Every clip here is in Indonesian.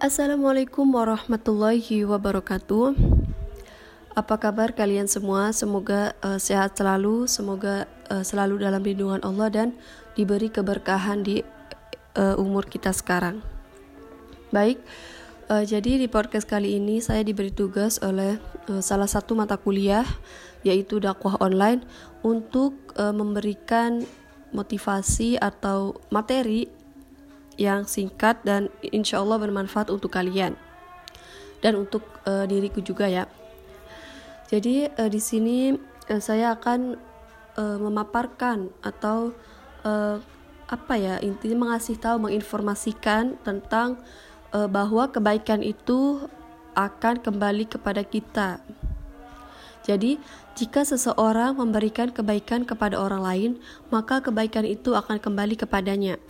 Assalamualaikum warahmatullahi wabarakatuh. Apa kabar kalian semua? Semoga uh, sehat selalu, semoga uh, selalu dalam lindungan Allah dan diberi keberkahan di uh, umur kita sekarang. Baik, uh, jadi di podcast kali ini saya diberi tugas oleh uh, salah satu mata kuliah yaitu dakwah online untuk uh, memberikan motivasi atau materi yang singkat dan insya Allah bermanfaat untuk kalian dan untuk uh, diriku juga ya. Jadi uh, di sini uh, saya akan uh, memaparkan atau uh, apa ya intinya mengasih tahu menginformasikan tentang uh, bahwa kebaikan itu akan kembali kepada kita. Jadi, jika seseorang memberikan kebaikan kepada orang lain, maka kebaikan itu akan kembali kepadanya.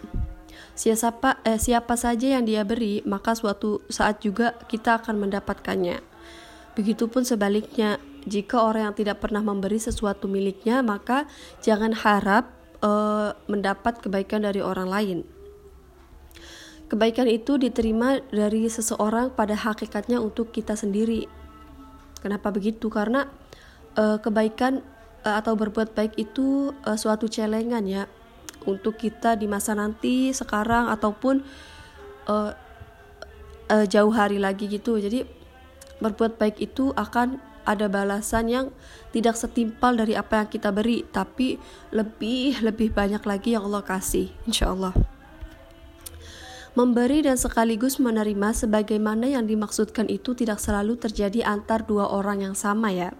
Siapa, eh, siapa saja yang dia beri, maka suatu saat juga kita akan mendapatkannya. Begitupun sebaliknya, jika orang yang tidak pernah memberi sesuatu miliknya, maka jangan harap eh, mendapat kebaikan dari orang lain. Kebaikan itu diterima dari seseorang pada hakikatnya untuk kita sendiri. Kenapa begitu? Karena uh, kebaikan uh, atau berbuat baik itu uh, suatu celengan ya untuk kita di masa nanti sekarang ataupun uh, uh, jauh hari lagi gitu jadi berbuat baik itu akan ada balasan yang tidak setimpal dari apa yang kita beri tapi lebih lebih banyak lagi yang Allah kasih insya Allah Memberi dan sekaligus menerima sebagaimana yang dimaksudkan itu tidak selalu terjadi antar dua orang yang sama ya.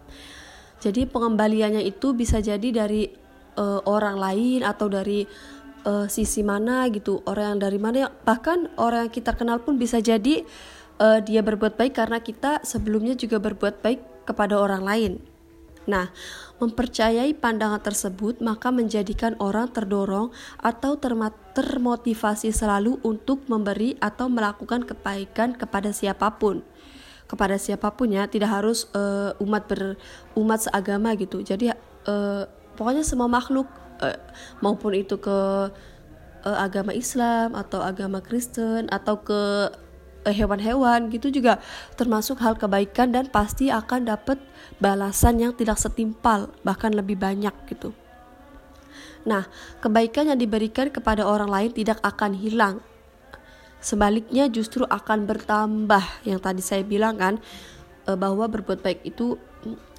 Jadi pengembaliannya itu bisa jadi dari uh, orang lain atau dari uh, sisi mana gitu orang yang dari mana bahkan orang yang kita kenal pun bisa jadi uh, dia berbuat baik karena kita sebelumnya juga berbuat baik kepada orang lain Nah, mempercayai pandangan tersebut maka menjadikan orang terdorong atau termotivasi selalu untuk memberi atau melakukan kebaikan kepada siapa pun. Kepada siapa pun ya, tidak harus uh, umat ber umat seagama gitu. Jadi uh, pokoknya semua makhluk uh, maupun itu ke uh, agama Islam atau agama Kristen atau ke uh, hewan-hewan gitu juga termasuk hal kebaikan dan pasti akan dapat balasan yang tidak setimpal bahkan lebih banyak gitu. Nah, kebaikan yang diberikan kepada orang lain tidak akan hilang. Sebaliknya justru akan bertambah. Yang tadi saya bilang kan bahwa berbuat baik itu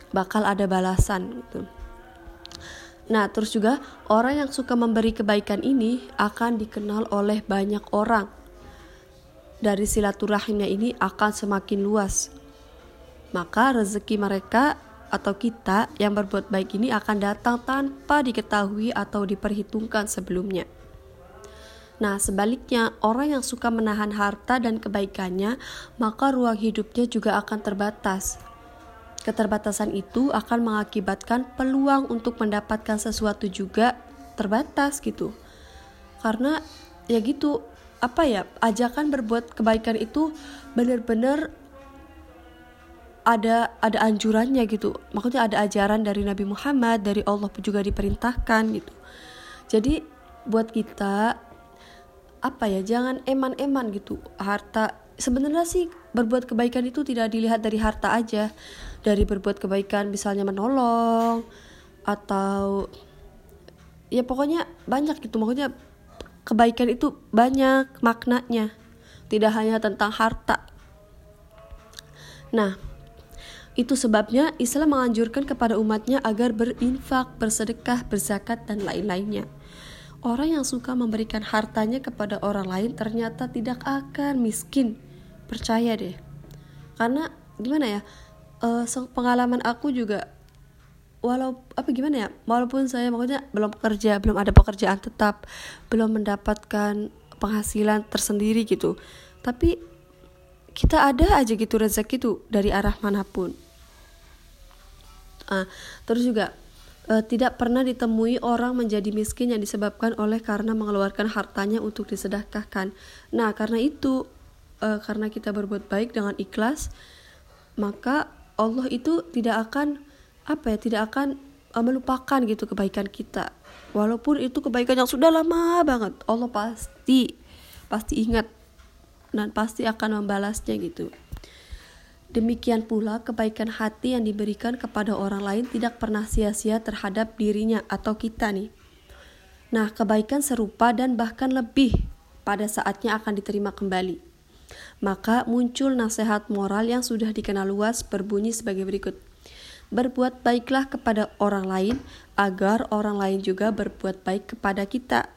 bakal ada balasan gitu. Nah, terus juga orang yang suka memberi kebaikan ini akan dikenal oleh banyak orang. Dari silaturahimnya ini akan semakin luas. Maka rezeki mereka atau kita yang berbuat baik ini akan datang tanpa diketahui atau diperhitungkan sebelumnya. Nah, sebaliknya, orang yang suka menahan harta dan kebaikannya, maka ruang hidupnya juga akan terbatas Keterbatasan itu akan mengakibatkan peluang untuk mendapatkan sesuatu juga terbatas gitu. Karena ya gitu, apa ya, ajakan berbuat kebaikan itu benar-benar ada ada anjurannya gitu. Maksudnya ada ajaran dari Nabi Muhammad, dari Allah juga diperintahkan gitu. Jadi buat kita apa ya, jangan eman-eman gitu. Harta sebenarnya sih berbuat kebaikan itu tidak dilihat dari harta aja dari berbuat kebaikan misalnya menolong atau ya pokoknya banyak gitu maksudnya kebaikan itu banyak maknanya tidak hanya tentang harta nah itu sebabnya Islam menganjurkan kepada umatnya agar berinfak, bersedekah, berzakat, dan lain-lainnya. Orang yang suka memberikan hartanya kepada orang lain ternyata tidak akan miskin. Percaya deh. Karena gimana ya? uh, pengalaman aku juga walau apa gimana ya walaupun saya maksudnya belum kerja belum ada pekerjaan tetap belum mendapatkan penghasilan tersendiri gitu tapi kita ada aja gitu rezeki itu dari arah mana pun uh, terus juga uh, tidak pernah ditemui orang menjadi miskin yang disebabkan oleh karena mengeluarkan hartanya untuk disedekahkan nah karena itu uh, karena kita berbuat baik dengan ikhlas maka Allah itu tidak akan apa ya tidak akan uh, melupakan gitu kebaikan kita walaupun itu kebaikan yang sudah lama banget Allah pasti pasti ingat dan pasti akan membalasnya gitu. Demikian pula kebaikan hati yang diberikan kepada orang lain tidak pernah sia-sia terhadap dirinya atau kita nih. Nah, kebaikan serupa dan bahkan lebih pada saatnya akan diterima kembali. Maka muncul nasihat moral yang sudah dikenal luas berbunyi sebagai berikut. Berbuat baiklah kepada orang lain agar orang lain juga berbuat baik kepada kita.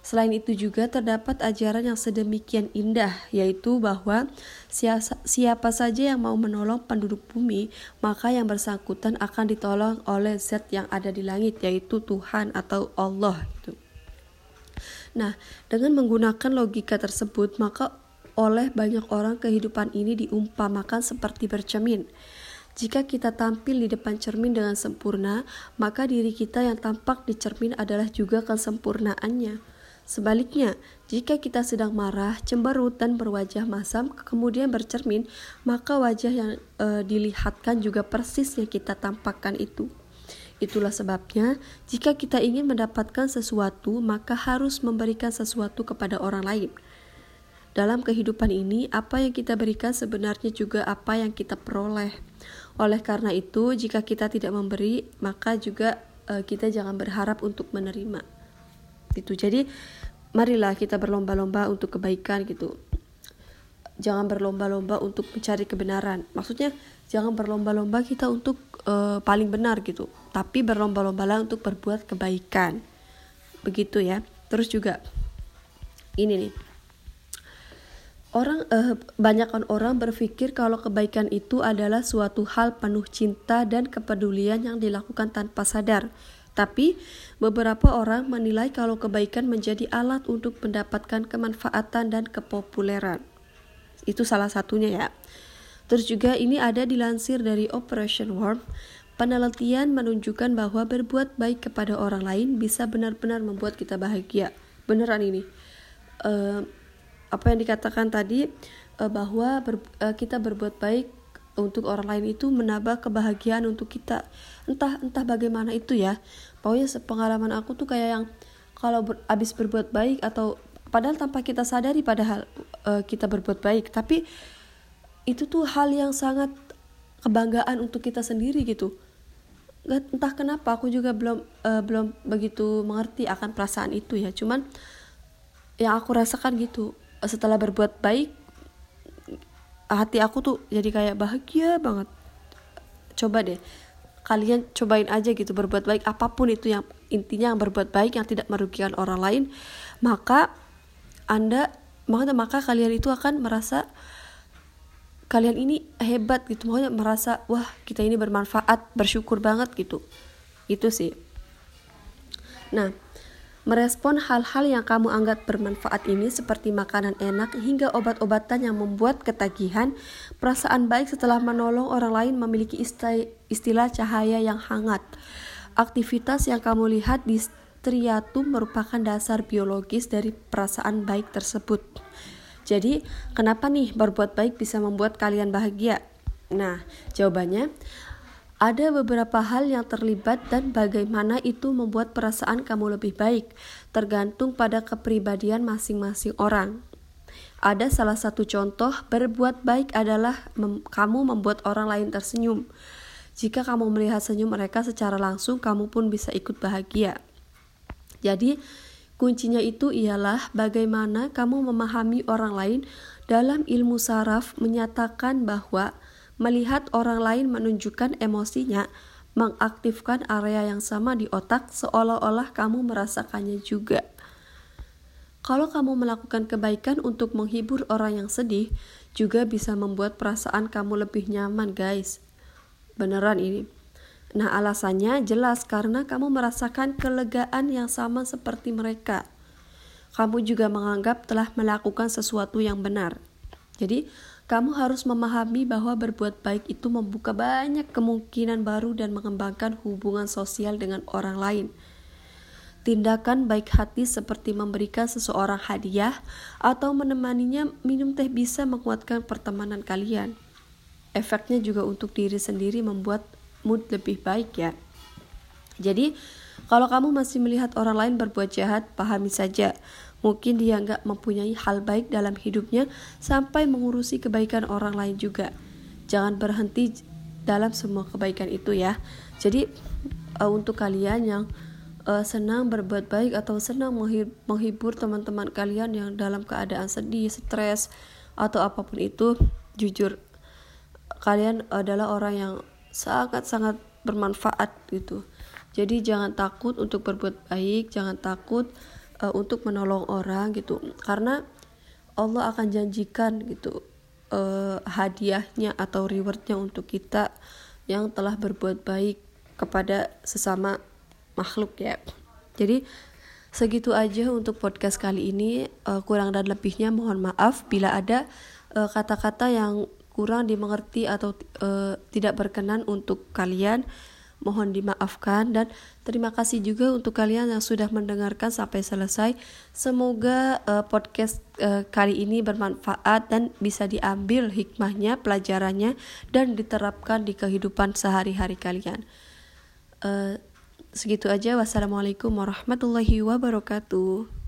Selain itu juga terdapat ajaran yang sedemikian indah, yaitu bahwa siapa saja yang mau menolong penduduk bumi, maka yang bersangkutan akan ditolong oleh zat yang ada di langit, yaitu Tuhan atau Allah. Gitu. Nah, dengan menggunakan logika tersebut, maka oleh banyak orang kehidupan ini diumpamakan seperti bercermin. Jika kita tampil di depan cermin dengan sempurna, maka diri kita yang tampak di cermin adalah juga kesempurnaannya. Sebaliknya, jika kita sedang marah, cemberut, dan berwajah masam, kemudian bercermin, maka wajah yang e, dilihatkan juga persis yang kita tampakkan itu. Itulah sebabnya, jika kita ingin mendapatkan sesuatu, maka harus memberikan sesuatu kepada orang lain. Dalam kehidupan ini, apa yang kita berikan sebenarnya juga apa yang kita peroleh. Oleh karena itu, jika kita tidak memberi, maka juga e, kita jangan berharap untuk menerima. Gitu. Jadi marilah kita berlomba-lomba untuk kebaikan gitu. Jangan berlomba-lomba untuk mencari kebenaran. Maksudnya jangan berlomba-lomba kita untuk uh, paling benar gitu. Tapi berlomba-lomba lah untuk berbuat kebaikan. Begitu ya. Terus juga ini nih Orang eh, banyakkan orang berpikir kalau kebaikan itu adalah suatu hal penuh cinta dan kepedulian yang dilakukan tanpa sadar. Tapi beberapa orang menilai kalau kebaikan menjadi alat untuk mendapatkan kemanfaatan dan kepopuleran. Itu salah satunya ya. Terus juga ini ada dilansir dari Operation Warm. Penelitian menunjukkan bahwa berbuat baik kepada orang lain bisa benar-benar membuat kita bahagia. Beneran ini. Uh, apa yang dikatakan tadi uh, bahwa ber, uh, kita berbuat baik untuk orang lain itu menambah kebahagiaan untuk kita. Entah entah bagaimana itu ya. Pokoknya sepengalaman aku tuh kayak yang kalau ber, abis berbuat baik atau padahal tanpa kita sadari padahal uh, kita berbuat baik. Tapi itu tuh hal yang sangat kebanggaan untuk kita sendiri gitu. Entah kenapa aku juga belum uh, belum begitu mengerti akan perasaan itu ya. Cuman yang aku rasakan gitu setelah berbuat baik hati aku tuh jadi kayak bahagia banget. Coba deh kalian cobain aja gitu berbuat baik. Apa pun itu yang intinya yang berbuat baik yang tidak merugikan orang lain maka anda maka maka kalian itu akan merasa kalian ini hebat gitu. Makanya merasa wah kita ini bermanfaat bersyukur banget gitu. Itu sih. Nah Merespon hal-hal yang kamu anggap bermanfaat ini seperti makanan enak hingga obat-obatan yang membuat ketagihan, perasaan baik setelah menolong orang lain memiliki istilah cahaya yang hangat. Aktivitas yang kamu lihat di striatum merupakan dasar biologis dari perasaan baik tersebut. Jadi, kenapa nih berbuat baik bisa membuat kalian bahagia? Nah, jawabannya ada beberapa hal yang terlibat dan bagaimana itu membuat perasaan kamu lebih baik, tergantung pada kepribadian masing-masing orang. Ada salah satu contoh, berbuat baik adalah mem kamu membuat orang lain tersenyum. Jika kamu melihat senyum mereka secara langsung, kamu pun bisa ikut bahagia. Jadi, kuncinya itu ialah bagaimana kamu memahami orang lain dalam ilmu saraf menyatakan bahwa Melihat orang lain menunjukkan emosinya, mengaktifkan area yang sama di otak seolah-olah kamu merasakannya juga. Kalau kamu melakukan kebaikan untuk menghibur orang yang sedih, juga bisa membuat perasaan kamu lebih nyaman, guys. Beneran ini. Nah, alasannya jelas karena kamu merasakan kelegaan yang sama seperti mereka. Kamu juga menganggap telah melakukan sesuatu yang benar. Jadi, kamu harus memahami bahwa berbuat baik itu membuka banyak kemungkinan baru dan mengembangkan hubungan sosial dengan orang lain. Tindakan baik hati seperti memberikan seseorang hadiah atau menemaninya minum teh bisa menguatkan pertemanan kalian. Efeknya juga untuk diri sendiri membuat mood lebih baik ya. Jadi, kalau kamu masih melihat orang lain berbuat jahat, pahami saja Mungkin dia nggak mempunyai hal baik dalam hidupnya sampai mengurusi kebaikan orang lain juga. Jangan berhenti dalam semua kebaikan itu ya. Jadi uh, untuk kalian yang uh, senang berbuat baik atau senang menghibur teman-teman kalian yang dalam keadaan sedih, stres atau apa pun itu, jujur kalian adalah orang yang sangat-sangat bermanfaat gitu. Jadi jangan takut untuk berbuat baik, jangan takut uh, untuk menolong orang gitu. Karena Allah akan janjikan gitu uh, hadiahnya atau rewardnya untuk kita yang telah berbuat baik kepada sesama makhluk ya. Jadi segitu aja untuk podcast kali ini. Uh, kurang dan lebihnya mohon maaf bila ada kata-kata uh, yang kurang dimengerti atau uh, tidak berkenan untuk kalian mohon dimaafkan dan terima kasih juga untuk kalian yang sudah mendengarkan sampai selesai. Semoga uh, podcast uh, kali ini bermanfaat dan bisa diambil hikmahnya, pelajarannya dan diterapkan di kehidupan sehari-hari kalian. Uh, segitu aja. Wassalamualaikum warahmatullahi wabarakatuh.